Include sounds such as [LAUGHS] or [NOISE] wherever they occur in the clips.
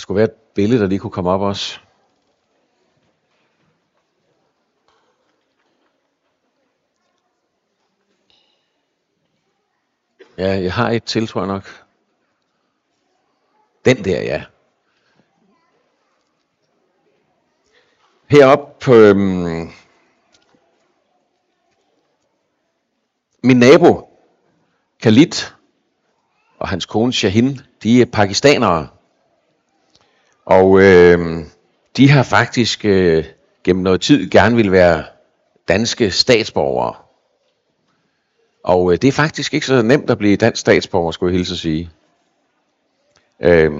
Der skulle være et billede, der lige kunne komme op også. Ja, jeg har et til, tror jeg nok. Den der, ja. Heroppe på øhm, min nabo, Khalid, og hans kone Shahin, de er pakistanere. Og øh, de har faktisk øh, gennem noget tid gerne vil være danske statsborgere. Og øh, det er faktisk ikke så nemt at blive dansk statsborger, skulle jeg hilse at sige. Øh,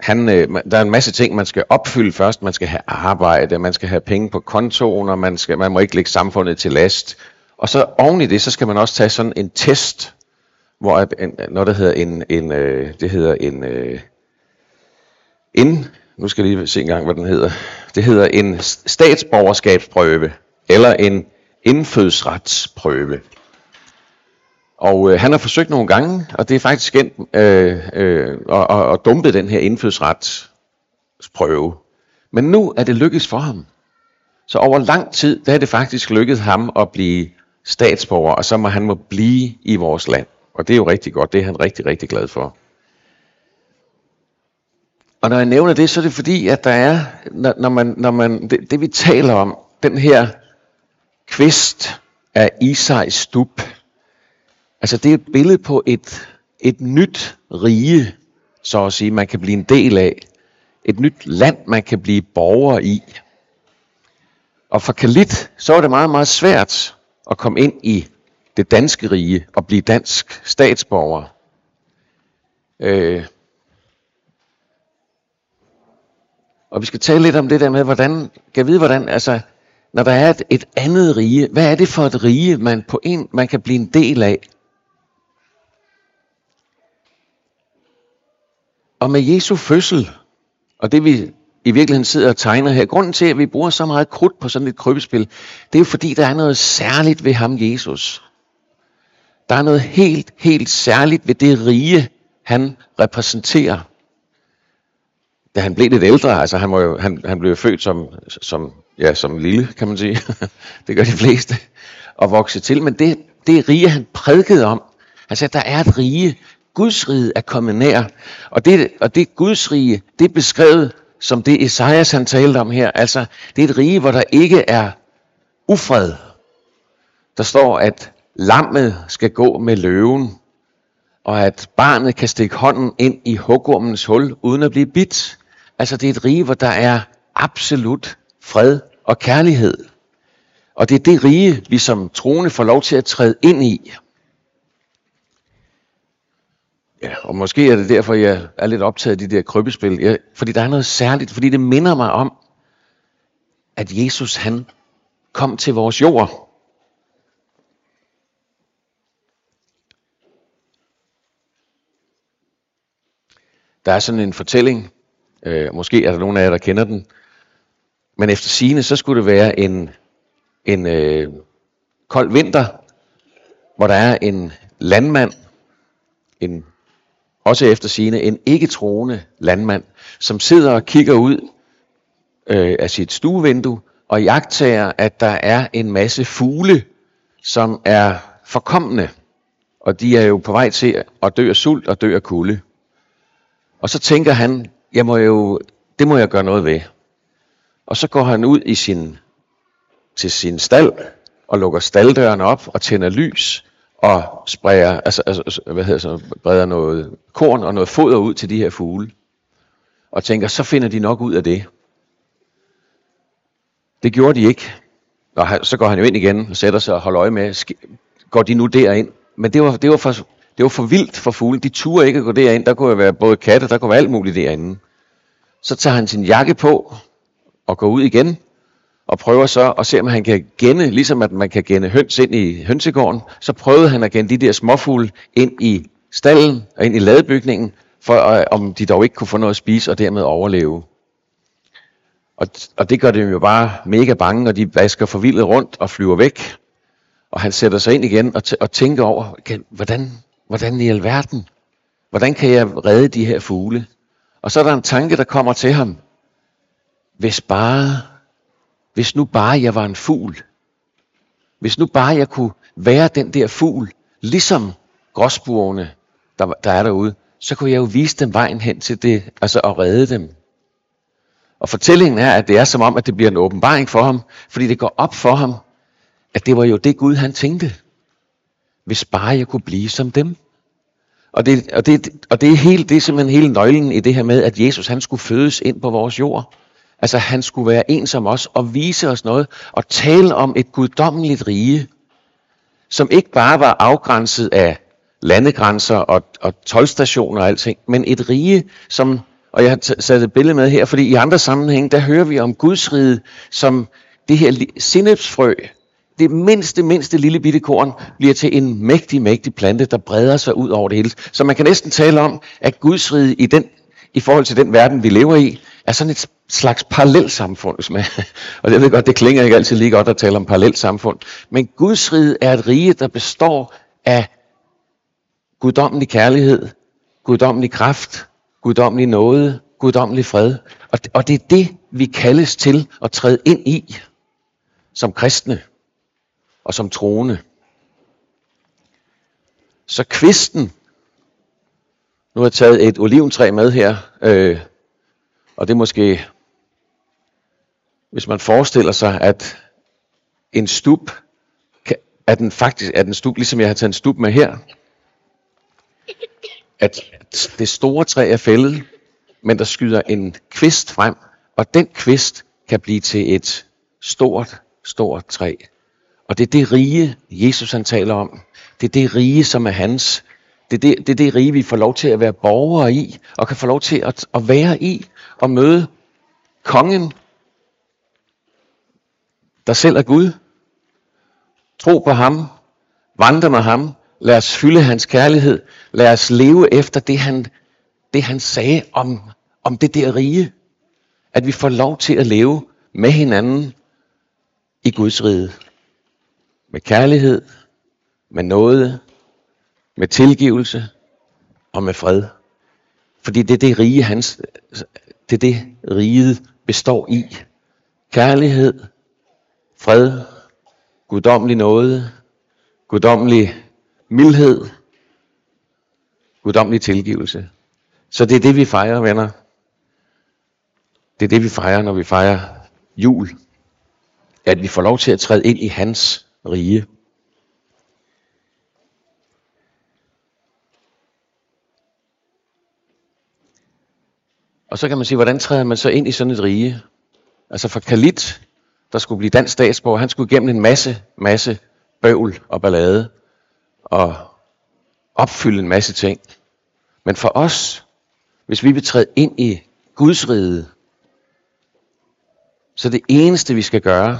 han, øh, der er en masse ting, man skal opfylde først. Man skal have arbejde, man skal have penge på kontoen, og man, skal, man må ikke lægge samfundet til last. Og så oven i det, så skal man også tage sådan en test, hvor øh, en, noget der hedder en, en øh, det hedder en øh, en, nu skal jeg lige se en gang, hvad den hedder. Det hedder en statsborgerskabsprøve, eller en indfødsretsprøve. Og øh, han har forsøgt nogle gange, og det er faktisk endt øh, øh, og, at, at dumpe den her indfødsretsprøve. Men nu er det lykkedes for ham. Så over lang tid, der er det faktisk lykkedes ham at blive statsborger, og så må han må blive i vores land. Og det er jo rigtig godt, det er han rigtig, rigtig glad for. Og når jeg nævner det, så er det fordi, at der er, når, når man, når man, det, det vi taler om, den her kvist af Isais stup, altså det er et billede på et, et nyt rige, så at sige, man kan blive en del af. Et nyt land, man kan blive borger i. Og for Kalit, så er det meget, meget svært at komme ind i det danske rige og blive dansk statsborger. Øh, og vi skal tale lidt om det der med, hvordan, kan vide, hvordan, altså, når der er et, et andet rige, hvad er det for et rige, man, på en, man kan blive en del af? Og med Jesu fødsel, og det vi i virkeligheden sidder og tegner her, grunden til, at vi bruger så meget krudt på sådan et krybespil, det er jo fordi, der er noget særligt ved ham, Jesus. Der er noget helt, helt særligt ved det rige, han repræsenterer. Da han blev lidt ældre, altså han, var jo, han, han blev født som, som, ja, som lille, kan man sige. [LAUGHS] det gør de fleste. Og vokse til. Men det, det rige, han prædikede om, han sagde, der er et rige. Guds rige er kommet nær. Og det, og det Guds rige, det er beskrevet som det Esajas han talte om her. Altså, det er et rige, hvor der ikke er ufred. Der står, at lammet skal gå med løven, og at barnet kan stikke hånden ind i hugormens hul, uden at blive bidt. Altså det er et rige, hvor der er absolut fred og kærlighed. Og det er det rige, vi som troende får lov til at træde ind i. Ja, og måske er det derfor, jeg er lidt optaget af de der krøbespil. Ja, fordi der er noget særligt, fordi det minder mig om, at Jesus han kom til vores jord. Der er sådan en fortælling, øh, måske er der nogen af jer, der kender den, men efter sine så skulle det være en, en øh, kold vinter, hvor der er en landmand, en, også efter sine en ikke troende landmand, som sidder og kigger ud øh, af sit stuevindue og jagtager, at der er en masse fugle, som er forkommende. Og de er jo på vej til at dø af sult og dø af kulde. Og så tænker han, jeg må jo, det må jeg gøre noget ved. Og så går han ud i sin, til sin stald og lukker stalddøren op og tænder lys og spreder, altså, altså, altså, hvad hedder så, breder noget korn og noget foder ud til de her fugle. Og tænker, så finder de nok ud af det. Det gjorde de ikke. Og så går han jo ind igen og sætter sig og holder øje med, går de nu derind? Men det var, det var for det var for vildt for fuglen. De turde ikke at gå derind. Der kunne være både katte, der kunne være alt muligt derinde. Så tager han sin jakke på og går ud igen og prøver så at se, om han kan genne, ligesom at man kan genne høns ind i hønsegården, så prøvede han at genne de der småfugle ind i stallen og ind i ladebygningen, for øh, om de dog ikke kunne få noget at spise og dermed overleve. Og, og det gør dem jo bare mega bange, og de vasker forvildet rundt og flyver væk. Og han sætter sig ind igen og, t- og tænker over, hvordan, hvordan i alverden, hvordan kan jeg redde de her fugle? Og så er der en tanke, der kommer til ham. Hvis bare, hvis nu bare jeg var en fugl. Hvis nu bare jeg kunne være den der fugl, ligesom gråsbuerne, der, der er derude, så kunne jeg jo vise dem vejen hen til det, altså at redde dem. Og fortællingen er, at det er som om, at det bliver en åbenbaring for ham, fordi det går op for ham, at det var jo det Gud, han tænkte. Hvis bare jeg kunne blive som dem. Og det, og det, og det, er, helt, det er simpelthen hele nøglen i det her med, at Jesus han skulle fødes ind på vores jord. Altså han skulle være en som os og vise os noget og tale om et guddommeligt rige, som ikke bare var afgrænset af landegrænser og, og tolvstationer og alting, men et rige, som, og jeg har sat et billede med her, fordi i andre sammenhænge, der hører vi om Guds rige som det her sinepsfrø, det mindste, mindste lille bitte korn bliver til en mægtig, mægtig plante, der breder sig ud over det hele. Så man kan næsten tale om, at Guds rige i, den, i forhold til den verden, vi lever i, er sådan et slags parallelsamfund. Hvis man, [LAUGHS] og jeg ved godt, det klinger ikke altid lige godt at tale om parallelsamfund. Men Guds rige er et rige, der består af guddommelig kærlighed, guddommelig kraft, guddommelig nåde, guddommelig fred. Og, og det er det, vi kaldes til at træde ind i som kristne og som troende. Så kvisten, nu har jeg taget et oliventræ med her, øh, og det er måske, hvis man forestiller sig, at en stup, er den faktisk er den stup, ligesom jeg har taget en stup med her, at det store træ er fældet, men der skyder en kvist frem, og den kvist kan blive til et stort, stort træ. Og det er det rige, Jesus han taler om. Det er det rige, som er hans. Det er det, det er det rige, vi får lov til at være borgere i, og kan få lov til at, at være i, og møde kongen, der selv er Gud. Tro på ham, vandre med ham, lad os fylde hans kærlighed, lad os leve efter det, han, det, han sagde om, om det der rige. At vi får lov til at leve med hinanden i Guds rige med kærlighed, med noget, med tilgivelse og med fred. Fordi det er det rige, hans, det er det riget består i. Kærlighed, fred, guddommelig noget, guddommelig mildhed, guddommelig tilgivelse. Så det er det, vi fejrer, venner. Det er det, vi fejrer, når vi fejrer jul. At vi får lov til at træde ind i hans rige. Og så kan man sige, hvordan træder man så ind i sådan et rige? Altså for Khalid, der skulle blive dansk statsborger, han skulle igennem en masse, masse bøvl og ballade og opfylde en masse ting. Men for os, hvis vi vil træde ind i Guds rige, så det eneste vi skal gøre,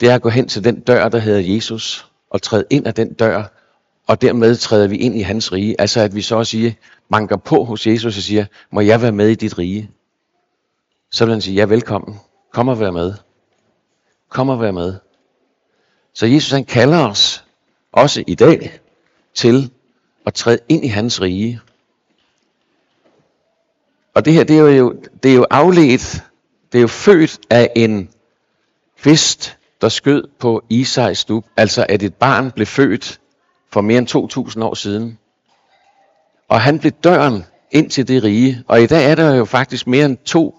det er at gå hen til den dør, der hedder Jesus, og træde ind af den dør, og dermed træder vi ind i hans rige. Altså at vi så at sige, manker på hos Jesus og siger, må jeg være med i dit rige? Så vil han sige, ja velkommen, kom og vær med. Kom og vær med. Så Jesus han kalder os, også i dag, til at træde ind i hans rige. Og det her, det er jo, det er jo afledt, det er jo født af en kvist, der skød på Isais stub, altså at et barn blev født for mere end 2.000 år siden. Og han blev døren ind til det rige. Og i dag er der jo faktisk mere end 2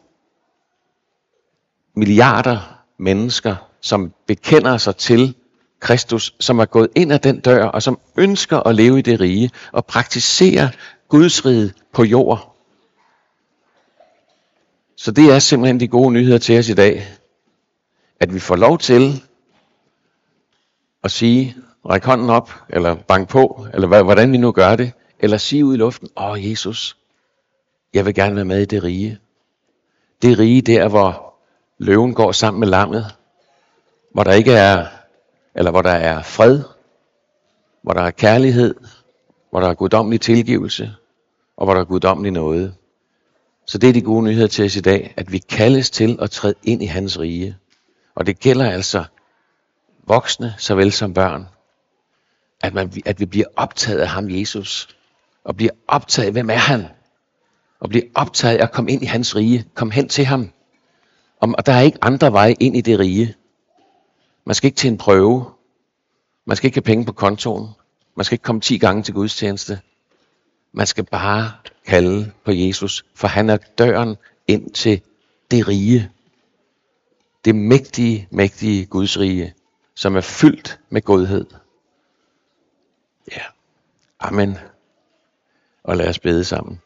milliarder mennesker, som bekender sig til Kristus, som er gået ind ad den dør, og som ønsker at leve i det rige, og praktisere Guds rige på jord. Så det er simpelthen de gode nyheder til os i dag at vi får lov til at sige, ræk hånden op, eller bank på, eller hvordan vi nu gør det, eller sige ud i luften, åh oh, Jesus, jeg vil gerne være med i det rige. Det rige der, hvor løven går sammen med lammet, hvor der ikke er, eller hvor der er fred, hvor der er kærlighed, hvor der er guddommelig tilgivelse, og hvor der er guddommelig noget. Så det er de gode nyheder til os i dag, at vi kaldes til at træde ind i hans rige. Og det gælder altså voksne såvel som børn. At, man, at vi bliver optaget af ham, Jesus. Og bliver optaget, hvem er han? Og bliver optaget af at komme ind i hans rige. Kom hen til ham. Og der er ikke andre veje ind i det rige. Man skal ikke til en prøve. Man skal ikke have penge på kontoen. Man skal ikke komme 10 gange til gudstjeneste. Man skal bare kalde på Jesus, for han er døren ind til det rige. Det mægtige, mægtige Guds rige, som er fyldt med godhed. Ja. Amen. Og lad os bede sammen.